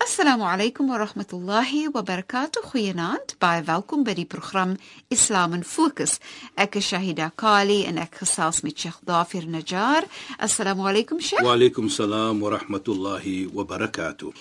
Assalamu alaykum wa rahmatullahi wa barakatuh. Goeienaand. Baie welkom by die program Islam in Fokus. Ek is Shahida Kali en ek gesels met Sheikh Dafir Najjar. Assalamu alaykum Sheikh. Wa alaykum salaam wa rahmatullahi wa barakatuh.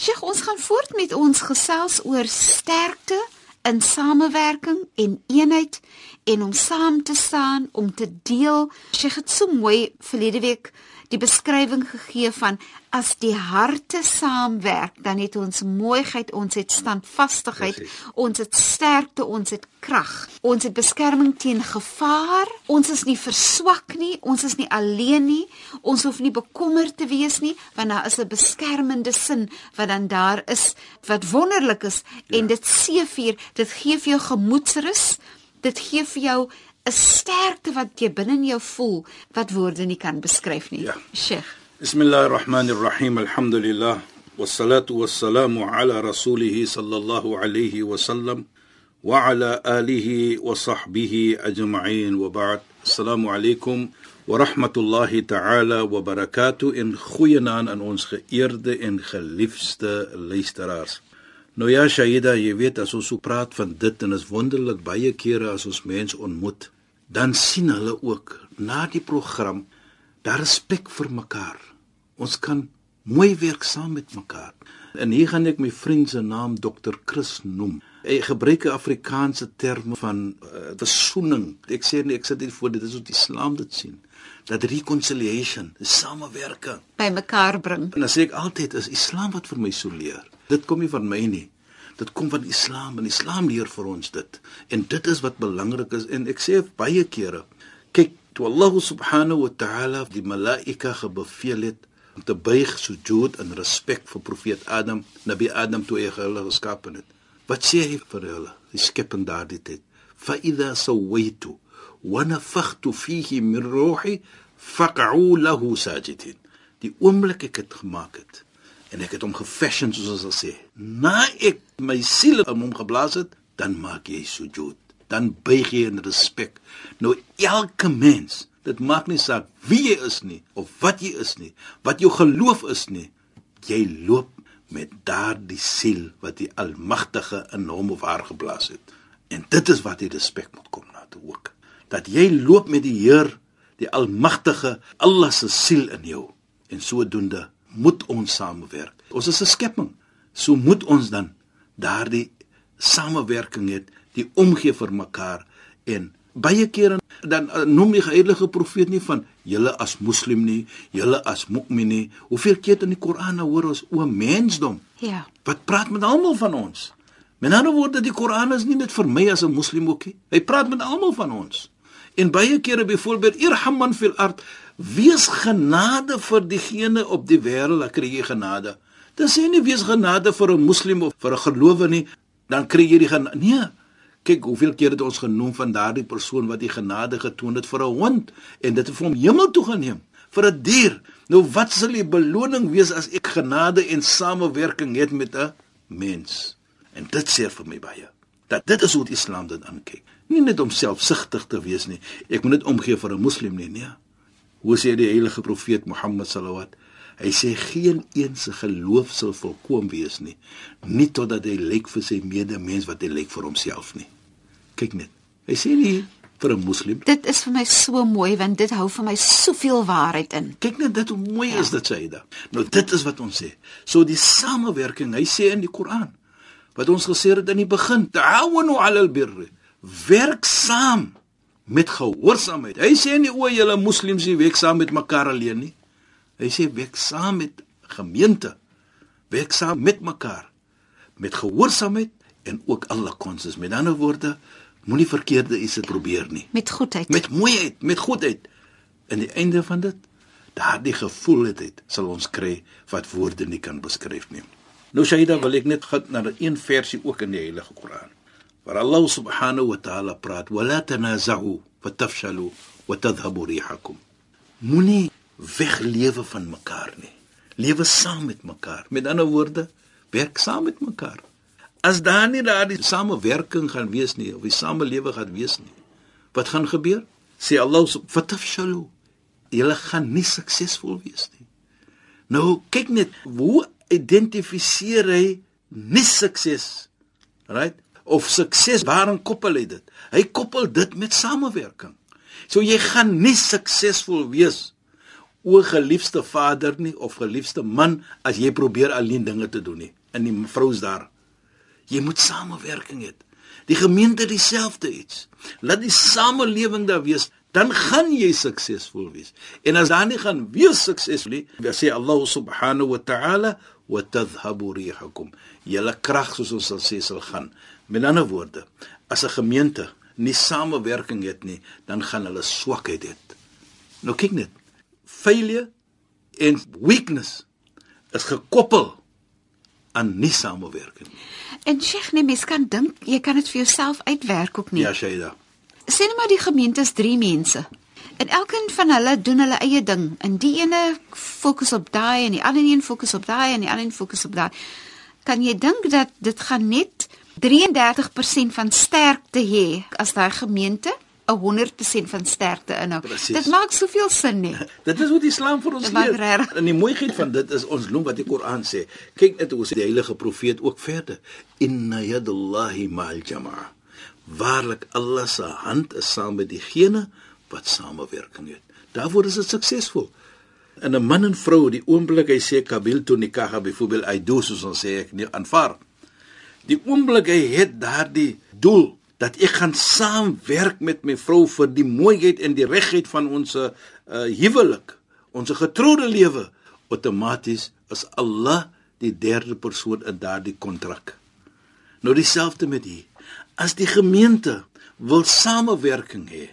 Sheikh, ons gaan voort met ons gesels oor sterkte in samewerking en eenheid en om saam te staan, om te deel. Sheikh het so mooi verlede week die beskrywing gegee van as die harte saamwerk, dan het ons mooiheid, ons het standvastigheid, ons het sterkte, ons het krag. Ons het beskerming teen gevaar. Ons is nie verswak nie, ons is nie alleen nie. Ons hoef nie bekommerd te wees nie, want daar is 'n beskermende sin wat dan daar is wat wonderlik is ja. en dit seëvier, dit gee vir jou gemoedsrus. Dit gee vir jou 'n sterkte wat jy binne in jou voel wat woorde nie kan beskryf nie. Ja. Sheikh. Bismillahirrahmanirrahim. Alhamdulillah. Wassalatu wassalamu ala rasulih sallallahu alayhi wa sallam wa ala alihi wa sahbihi ajma'in wa ba'd. Assalamu alaykum wa rahmatullahi ta'ala wa barakatuh in goeie naam aan ons geëerde en geliefde luisteraars. Nou ja, Shaida, jy weet as ons so praat van dit en is wonderlik baie kere as ons mense ontmoet, dan sien hulle ook na die program daar respek vir mekaar. Ons kan mooi werk saam met mekaar. En hier gaan ek my vriend se naam Dr. Chris noem. Hy gebruik 'n Afrikaanse term van uh, versoening. Ek sê nie ek sit hier voor dit is wat die Islam dit sien. Dat reconciliation, samewerking by mekaar bring. En dan sê ek altyd is Islam wat vir my so leer. Dit kom nie van my nie. Dit kom van Islam en Islam leer vir ons dit. En dit is wat belangrik is en ek sê baie kere, kyk, toe Allah subhanahu wa ta'ala die malaika gebeveel het om te buig sujud in respek vir profeet Adam, Nabi Adam toe hy hulle geskaap het. Wat sê hy vir hulle? Die skepping daardie tyd. Fa idha sawaitu wa nafakhtu fihi min ruhi faq'u lahu sajidin. Die oomblik ek dit gemaak het, en ek het hom gefashion soos ons sê. Na ek my siel in hom geblaas het, dan maak jy sujud. Dan buig jy in respek. Nou elke mens, dit maak nie saak wie jy is nie of wat jy is nie, wat jou geloof is nie, jy loop met daardie siel wat die Almagtige in hom of haar geblaas het. En dit is wat die respek moet kom na toe ook. Dat jy loop met die Heer, die Almagtige, Allah se siel in jou en sodoende moet ons samewerk. Ons is 'n skepping. So moet ons dan daardie samewerking hê, die omgee vir mekaar en baie kere dan uh, noem die heilige profeet nie van julle as moslim nie, julle as mukmin nie. Hoeveel keer in die Koran hoor ons o mensdom? Ja. Wat praat met almal van ons? Met ander woorde, die Koran is nie net vir my as 'n moslim ookie. Hy praat met almal van ons. En baie kere byvoorbeeld irhamman fil ard wees genade vir diegene op die wêreld, dan kry jy genade. Dan sê nie wees genade vir 'n moslim of vir 'n gelowe nie, dan kry jy die genade. Nee. Kyk hoeveel keer het ons genoem van daardie persoon wat die genade getoon het vir 'n hond en dit het vir hom hemel toe geneem vir 'n dier. Nou wat sal die beloning wees as ek genade en samewerking het met 'n mens? En dit sê vir my baie dat dit is hoe die Islam dit aankyk. Nie net om selfsugtig te wees nie. Ek moet net omgee vir 'n moslim nie, nee. Hoe sê die heilige profeet Mohammed sallallahu Hy sê geen een se geloof sal volkoom wees nie, nie totdat hy lyk vir sy medemens wat hy lyk vir homself nie. Kyk net. Hy sê nie vir 'n moslim. Dit is vir my so mooi want dit hou vir my soveel waarheid in. Kyk net dit hoe mooi ja. is dit sê hy da. Nou dit is wat ons sê. So die samewerking, hy sê in die Koran wat ons gesê het in die begin, ta'awunu 'alal birri. Werk saam met gehoorsaamheid. Hy sê nie o, julle moslems nie werk saam met mekaar alleen nie. Hy sê werk saam met gemeente. Werk saam met mekaar met gehoorsaamheid en ook alle konses. Met ander woorde, Moenie verkeerde iets probeer nie. Met goedheid. Met mooiheid, met goedheid. In die einde van dit, daardie gevoel het dit sal ons kry wat woorde nie kan beskryf nie. Nou Shaida wil ek net gaan na 'n een versie ook in die Heilige Koran. Waar Allah subhanahu wa ta'ala praat: "Wa la tanaza'u fatafshalu wa tadhhabu rihakum." Moenie weglewe van mekaar nie. Lewe saam met mekaar. Met ander woorde, werk saam met mekaar. As daar nie daardie samewerking gaan wees nie, of die samelewe gaan wees nie, wat gaan gebeur? Sê Allah fatafshalu. Julle gaan nie suksesvol wees nie. Nou kyk net hoe identifiseer hy nie sukses right of sukses waarin koppel hy dit hy koppel dit met samewerking so jy gaan nie suksesvol wees o geliefde vader nie of geliefde man as jy probeer alleen dinge te doen nie in die vrou's daar jy moet samewerking hê die gemeente dieselfde iets laat die samelewing daar wees dan gaan jy suksesvol wees. En as dan nie gaan wees suksesvol nie, dan sê Allah subhanahu wa ta'ala wa tadhhabu rihukum. Julle krag soos ons sal sê sal gaan. Met ander woorde, as 'n gemeente nie samewerking het nie, dan gaan hulle swakheid hê. Nou kyk net. Failure en weakness is gekoppel aan nie samewerking. En Sheikh, nee, mens kan dink jy kan dit vir jouself uitwerk ook nie. Ja, Shaida sê net maar die gemeente is 3 mense. En elkeen van hulle doen hulle eie ding. En die ene fokus op daai en die ander een fokus op daai en die ander een fokus op daai. Kan jy dink dat dit gaan net 33% van sterkte hê as daai gemeente 'n 100% van sterkte inhou. Dit maak soveel sin nie. dit is wat Islam vir ons leer. En die mooiheid van dit is ons loop wat die Koran sê. Kyk net hoe sê die heilige profeet ook verder. Inna yadallahi ma'al jama'a. Waarlik Allah se hand is saam met diegene wat samewerking het. Daarvoor is dit suksesvol. En 'n man en vrou, die oomblik hy sê kabil tu nikah byvoorbeeld hy doen soos ons sê ek nie aanvaar. Die oomblik hy het daardie doel dat ek gaan saamwerk met my vrou vir die mooiheid en die regheid van ons uh, huwelik, ons getroude lewe, outomaties is Allah die derde persoon in daardie kontrak. Nou dieselfde met hier as die gemeente wil samewerking hê,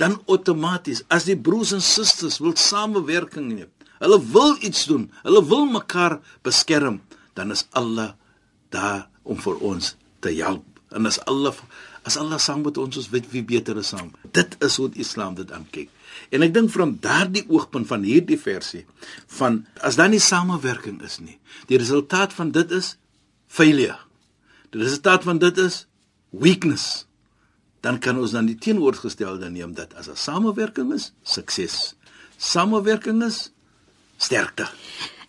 dan outomaties as die broers en susters wil samewerking hê, hulle wil iets doen, hulle wil mekaar beskerm, dan is Allah daar om vir ons te help. En as Allah as Allah saam met ons is, weet wie beter is saam. Dit is hoe die Islam dit aankyk. En ek dink van daardie oogpunt van hierdie versie van as dan nie samewerking is nie, die resultaat van dit is failure. Die resultaat van dit is weakness, dan kan ons dan die teenoorgestelde neem dat as 'n samewerking is, sukses. Samewerking is sterkte.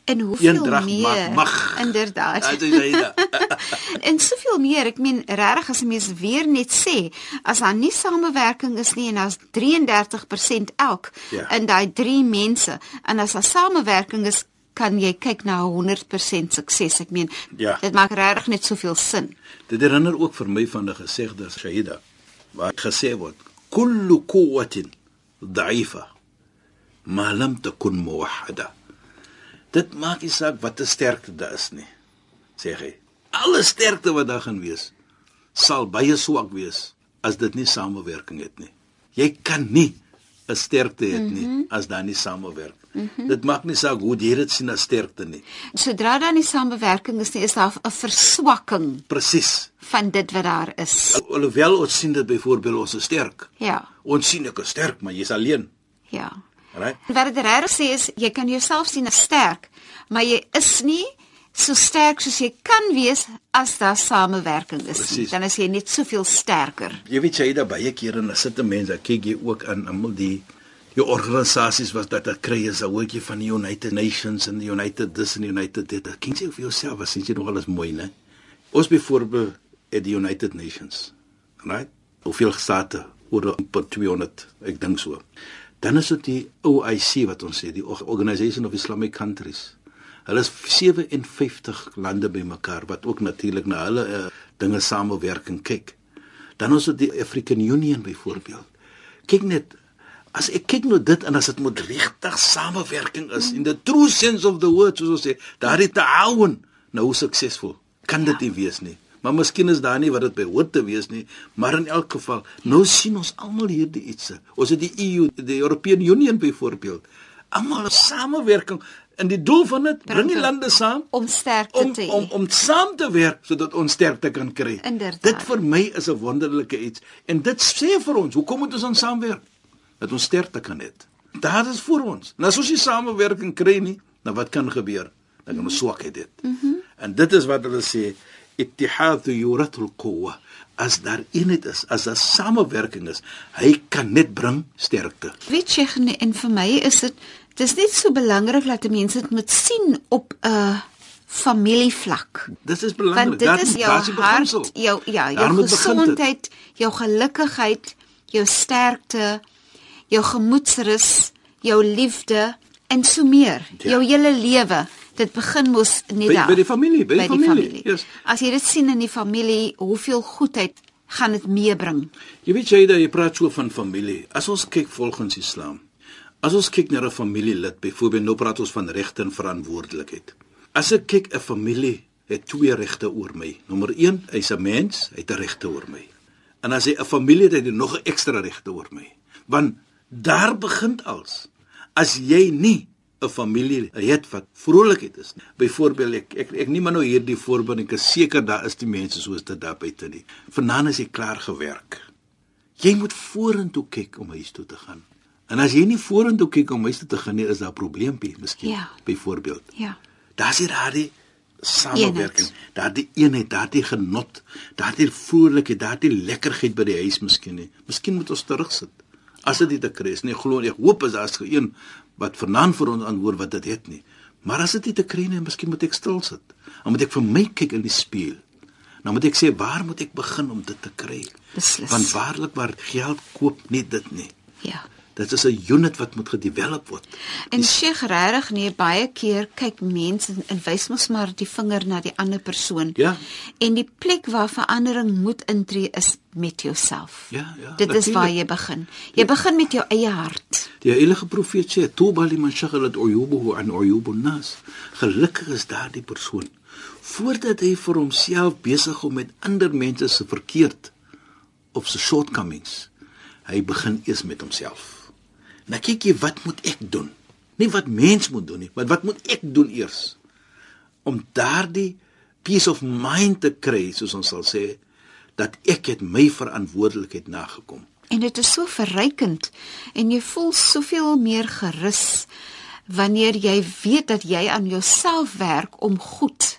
En hoeveel meer mag inderdaad. en soveel meer, ek meen regtig as 'n mens weer net sê, as daar nie samewerking is nie en as 33% elk ja. in daai 3 mense en as daar samewerking is, kan jy kyk na 100% sukses. Ek meen, ja. dit maak regtig net soveel sin. Dit herinner ook vir my van 'n gesegde Shahida waar gesê word: "Kullu quwwatin da'ifa ma lam takun muwahhada." Dit maak nie saak wat 'n sterkte daar is nie. Sê hy, alle sterkte wat daar gaan wees, sal baie swak wees as dit nie samewerking het nie. Jy kan nie 'n sterkte het nie mm -hmm. as daar nie samewerk. Mm -hmm. Dit maak nie saak hoe jy dit sien as sterkte nie. Sodra daar nie samewerking is nie, is daar 'n verswakking. Presies. van dit wat daar is. Alhoewel ons sien dit byvoorbeeld ons is sterk. Ja. Ons sien ek is sterk, maar jy's alleen. Ja. Right? Wat dit regtig sê is jy kan jouself sien as sterk, maar jy is nie so sterk soos jy kan wees as daar samewerking is. Precies. Dan is jy net soveel sterker. Jy weet jy daar baie kere en dan sit 'n mens, dan kyk jy ook aan almal die die organisasies wat dat dit kry is 'n woordjie van die United Nations en die United this and the United that. Ken jy vir jouself as jy nog alles mooi, né? Ons byvoorbeeld at die United Nations. Right? Hoeveel state oor per 200, ek dink so. Dan is dit die OIC wat ons sê, die Organization of Islamic Countries. Hulle is 57 lande bymekaar wat ook natuurlik na hulle uh, dinge samewerking kyk. Dan is dit die African Union byvoorbeeld. Kyk net as ek kyk nou dit en as dit moet regtig samewerking is in the true sense of the word soos ons sê, daardie ta'awun nou suksesvol. Kan dit nie wees nie. Maar miskien is daar nie wat dit behoort te wees nie, maar in elk geval, nou sien ons almal hierdie ietsie. Ons het die EU, die European Union byvoorbeeld. Almal 'n samewerking en die doel van dit bring die lande saam om sterkte om te om om saam te werk sodat ons sterkte kan kry. Inderdaad. Dit vir my is 'n wonderlike iets en dit sê vir ons, hoekom moet ons ons saamwerk? Dat ons sterkte kan hê. Daar is vir ons. En as ons nie samewerking kry nie, dan wat kan gebeur? Dan kan ons swakheid hê. Mm -hmm. En dit is wat hulle sê, ittihadu yuratul quwwa. As daar eenheid is, as daar samewerking is, hy kan net bring sterkte. Weet jy nee, en vir my is dit dis net so belangrik dat mense dit moet sien op 'n familievlak. Dit is belangrik. Want dit Daar is jou daar hart, jou ja, Daar jou dit. gesondheid, jou gelukigheid, jou sterkte, jou gemoedsrus, jou liefde en so meer. Ja. Jou hele lewe. Dit begin mos net By- daar. by die familie, by die familie, yes. As jy dit sien in die familie, hoeveel goedheid gaan dit meebring. Jy weet jy dat jy praat so van familie. As ons kyk volgens Islam. As ons kyk na 'n familielid, byvoorbeeld nou praat ons van regte en verantwoordelikheid. As ek kyk 'n familie het twee regte oor my. Nommer 1, hy's 'n mens, hy het 'n regte oor my. En as hy 'n familie het, het hy nog 'n ekstra regte oor my. Want daar begin als. As jy nie 'n familie het wat vrolikheid is. nie. Byvoorbeeld ek ek ek neem maar nou hierdie voorbeeld en ek is seker daar is die mense soos dit daar buite nie. Vanaand is jy klaar gewerk. Jy moet vorentoe kyk om huis toe te gaan. En as jy nie vorentoe kyk om huis toe te gaan nie, is daar 'n probleempie miskien. Ja. Byvoorbeeld. Ja. Daar's hier daardie samewerking, daardie eenheid, daardie genot, daardie vrolikheid, daardie lekkerheid by die huis miskien nie. Miskien moet ons terugsit. As dit nie te kry is nie, glo ek hoop is daar's een wat vanaand vir ons antwoord wat dit het nie. Maar as dit nie te kry nie, miskien moet ek stil sit. Dan moet ek vir my kyk in die spieël. Dan moet ek sê waar moet ek begin om dit te kry? Beslis. Want waarlik waar geld koop nie dit nie. Ja. Dit is 'n unit wat moet gedevelop word. En Sheikh regtig nee baie keer kyk mense en, en wys mos maar die vinger na die ander persoon. Ja. En die plek waar verandering moet intree is met jouself. Ja, ja, Dit is waar jy begin. Jy begin met jou eie hart. Die heilige profeet sê: "Tuba liman shaghalat uyubuhu an uyubun nas." Gelukkig is daardie persoon voordat hy vir homself besig om met ander mense se verkeerd of se shortcomings. Hy begin eers met homself. Nou kyk jy wat moet ek doen? Nie wat mens moet doen nie, maar wat moet ek doen eers? Om daardie peace of mind te kry, soos ons sal sê, dat ek het my verantwoordelikheid nagekom. En dit is so verrykend en jy voel soveel meer gerus wanneer jy weet dat jy aan jouself werk om goed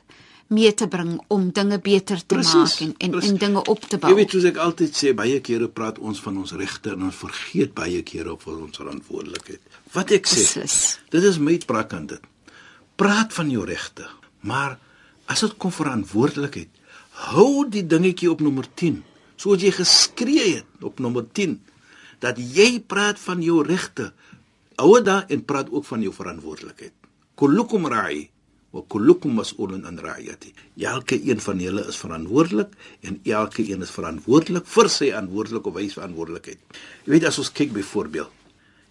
mee te bring om dinge beter te maak en en, precies. en dinge op te bou. Jy weet soos ek altyd sê, baie kere praat ons van ons regte en ons vergeet baie kere op ons verantwoordelikheid. Wat ek sê, Beslis. dit is my praat aan dit. Praat van jou regte, maar as dit kom verantwoordelikheid, hou die dingetjie op nommer 10. Soos jy geskree het op nommer 10 dat jy praat van jou regte. Hou dit daar en praat ook van jou verantwoordelikheid. Kullukum ra'i wa kullukum mas'ulun an ra'iyati. Elke een van julle is verantwoordelik en elke een is verantwoordelik vir sy verantwoordelik of hy se verantwoordelikheid. Jy weet as ons kyk byvoorbeeld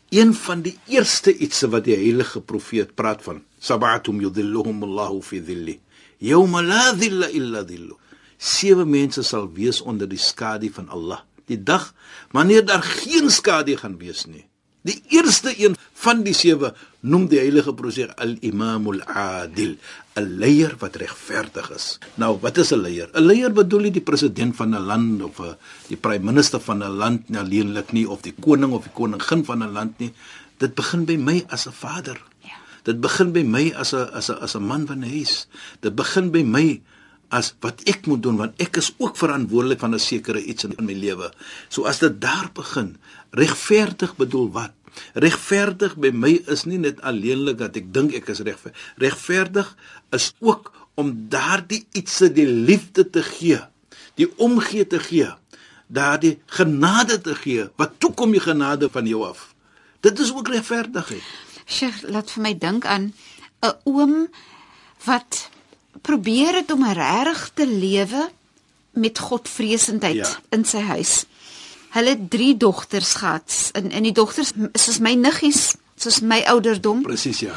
een van die eerste ietsie wat die heilige profeet praat van sab'atum yudhilluhum Allahu fi dhilli yawma la dhilla illa dhillu sewe mense sal wees onder die skadu van Allah. Die dag wanneer daar geen skadu gaan wees nie. Die eerste een van die sewe noem die heilige profeet al-imamul adil 'n leier wat regverdig is. Nou wat is 'n leier? 'n leier bedoel nie die president van 'n land of 'n die prime minister van 'n land nie alleenlik nie of die koning of die koningin van 'n land nie. Dit begin by my as 'n vader. Ja. Dit begin by my as 'n as 'n as 'n man van 'n huis. Dit begin by my as wat ek moet doen want ek is ook verantwoordelik van 'n sekere iets in my lewe. So as dit daar begin, regverdig bedoel wat? Regverdig by my is nie net alleenlik dat ek dink ek is regverdig. Regverdig is ook om daardie ietsie die liefde te gee, die omgee te gee, daardie genade te gee. Wat toe kom die genade van jou af? Dit is ook regverdigheid. Sheikh, laat vir my dink aan 'n oom wat probeer het om reg te lewe met godvreesendheid Ja. in sy huis. Hulle het drie dogters gehad en en die dogters soos my niggies, soos my ouderdom. Presies ja.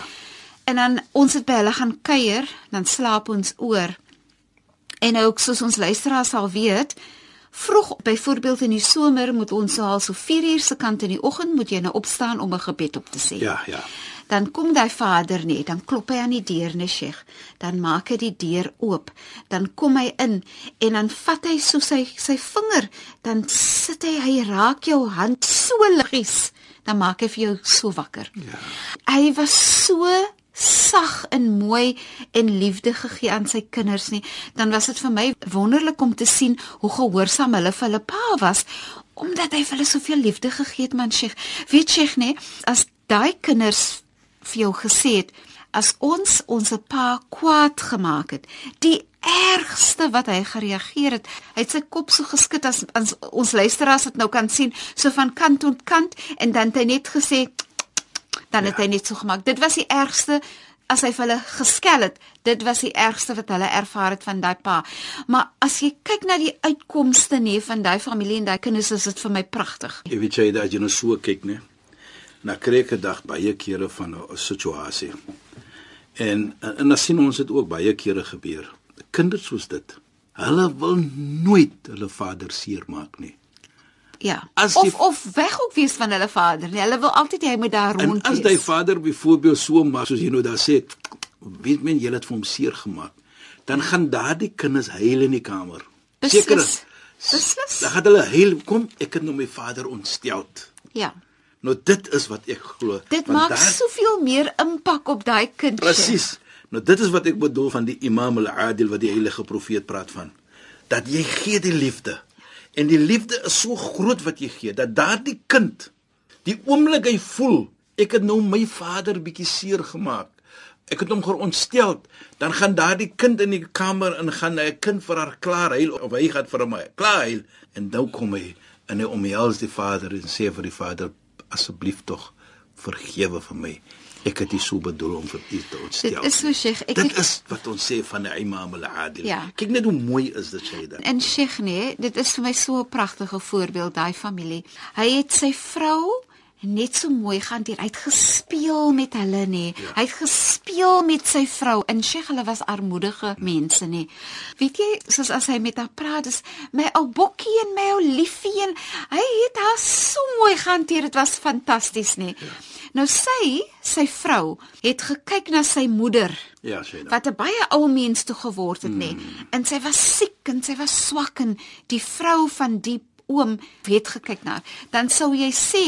En dan ons het by hulle gaan kuier, dan slaap ons oor. En ook soos ons luisteraars sal weet, vroeg byvoorbeeld in die somer moet ons al so 4 uur se kant in die oggend moet jy nou opstaan om 'n gebed op te sê. Ja, ja. Dan kom daai vader net, dan klop hy aan die deur, nee Sheikh. Dan maak hy die deur oop. Dan kom hy in en dan vat hy so sy sy vinger, dan sit hy hy raak jou hand so liggies, dan maak hy vir jou so wakker. Ja. Hy was so sag en mooi en liefde gegee aan sy kinders nie, dan was dit vir my wonderlik om te sien hoe gehoorsaam hulle vir hulle pa was omdat hy vir hulle soveel liefde gegee het man Sheikh. Weet Sheikh nê, as daai kinders vir jou gesê het as ons ons pa kwaad gemaak het, die ergste wat hy gereageer het, hy het sy kop so geskit as, as ons luisteraars dit nou kan sien, so van kant tot kant en dan het hy net gesê dan het ja. hy net so gemaak. Dit was die ergste as hy vir hulle geskel het. Dit was die ergste wat hulle ervaar het van daai pa. Maar as jy kyk na die uitkomste nie van daai familie en daai kinders, is dit vir my pragtig. Jy weet jy dat jy nou so kyk, né? Na kreeke dag baie kere van 'n situasie. En en dan sien ons dit ook baie kere gebeur. Kinders soos dit, hulle wil nooit hulle vader seermaak nie. Ja. As of die, of weg ook wees van hulle vader. Nee, hulle wil altyd hy moet daar rond wees. En as hy vader byvoorbeeld so maar soos jy nou daar sê, weet men jy het vir hom seer gemaak, dan gaan daardie kinders huil in die kamer. Seker. Beslis. Dan gaan hulle huil, kom, ek het nou my vader ontstel. Ja. Nou dit is wat ek glo. Dit maak daar, soveel meer impak op daai kind. Presies. Nou dit is wat ek bedoel van die Imam al-Adil wat die heilige profeet praat van. Dat jy gee die liefde. En die liefde is so groot wat jy gee dat daardie kind die oomblik hy voel ek het nou my vader bietjie seer gemaak. Ek het hom gerontstel, dan gaan daardie kind in die kamer in gaan hy 'n kind vir haar klaar huil of hy gaan vir hom klaar huil en nou kom hy en hy omhels die vader en sê vir die vader asseblief tog vergewe vir my. Ek het dit so bedoel om vir u te ontstel. Dit is so Sheikh, ek Dit het, is wat ons sê van die Imam al-Adil. Ja. Kyk net hoe mooi is dit sê dit. En Sheikh nee, dit is vir my so 'n pragtige voorbeeld daai familie. Hy het sy vrou net so mooi gaan hier uit gespeel met hulle nê. Ja. Hy het gespeel met sy vrou. En Sheikh hulle was armoedige mense nê. Weet jy, soos as hy met haar praat, is my ou bokkie en my ou liefie en hy het haar so mooi gaan hier. Dit was fantasties nê. Ja. Nou sy, sy vrou, het gekyk na sy moeder. Ja, sy nou. Wat 'n baie ou mens toe geword het, mm. nê. En sy was siek en sy was swak en die vrou van die oom het gekyk na. Dan sou jy sê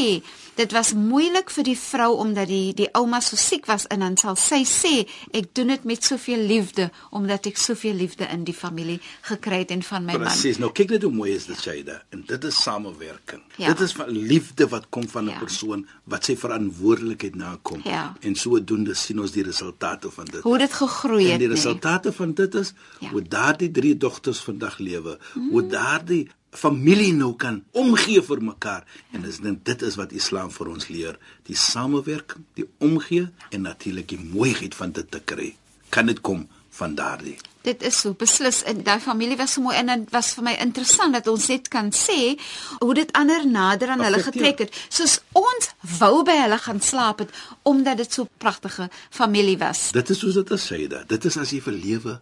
dit was moeilik vir die vrou omdat die die ouma so siek was en dan sal sy sê ek doen dit met soveel liefde omdat ek soveel liefde in die familie gekry het en van my Precies. man. Presies. Nou kyk net hoe mooi is dit Shaida en dit is samewerking. Ja. Dit is van liefde wat kom van 'n ja. persoon wat sy verantwoordelikheid nakom. Ja. En sodoende sien ons die resultate van dit. Hoe dit gegroei het. En die resultate nee. van dit is ja. hoe daardie drie dogters vandag lewe, mm. hoe daardie familie nou kan omgee vir mekaar. En is dit dit is wat Islam vir ons leer. Die samewerking die omgee en natuurlik die mooiheid van dit te kry. Kan dit kom van daardie? Dit is so beslis. En daai familie was so mooi en dit was vir my interessant dat ons net kan sê hoe dit ander nader aan hulle getrek het. Soos ons wou by hulle gaan slaap het omdat dit so pragtige familie was. Dit is soos dit sê dit is as jy vir lewe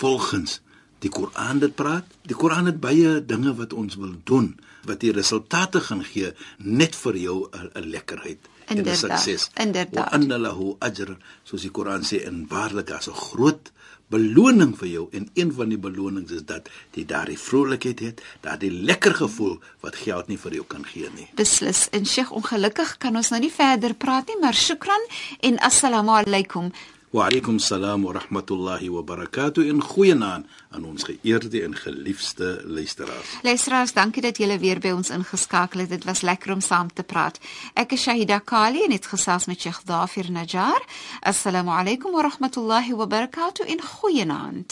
volgens die Koran dit praat. Die Koran het baie dinge wat ons wil doen wat die resultate gaan gee net vir jou 'n lekkerheid en 'n sukses. Inderdaad. Wa anna lahu ajr, soos die Koran sê in waarlik as 'n groot beloning vir jou en een van die belonings is dat jy daardie vrolikheid het, daardie lekker gevoel wat geld nie vir jou kan gee nie. Beslis. En Sheikh, ongelukkig kan ons nou nie verder praat nie, maar shukran en assalamu alaykum. Wa alaykum salaam wa rahmatullahi wa barakatuh in goeie naam aan ons geëerde en geliefde luisteraars. Luisteraars, dankie dat julle weer by ons ingeskakel het. Dit was lekker om saam te praat. Ek is Shahida Kali en het gesels met Sheikh Dafir Najjar. Assalamu alaykum wa rahmatullahi wa barakatuh in goeie naam.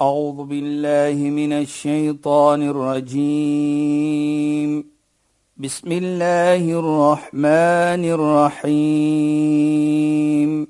أعوذ بالله من الشيطان الرجيم بسم الله الرحمن الرحيم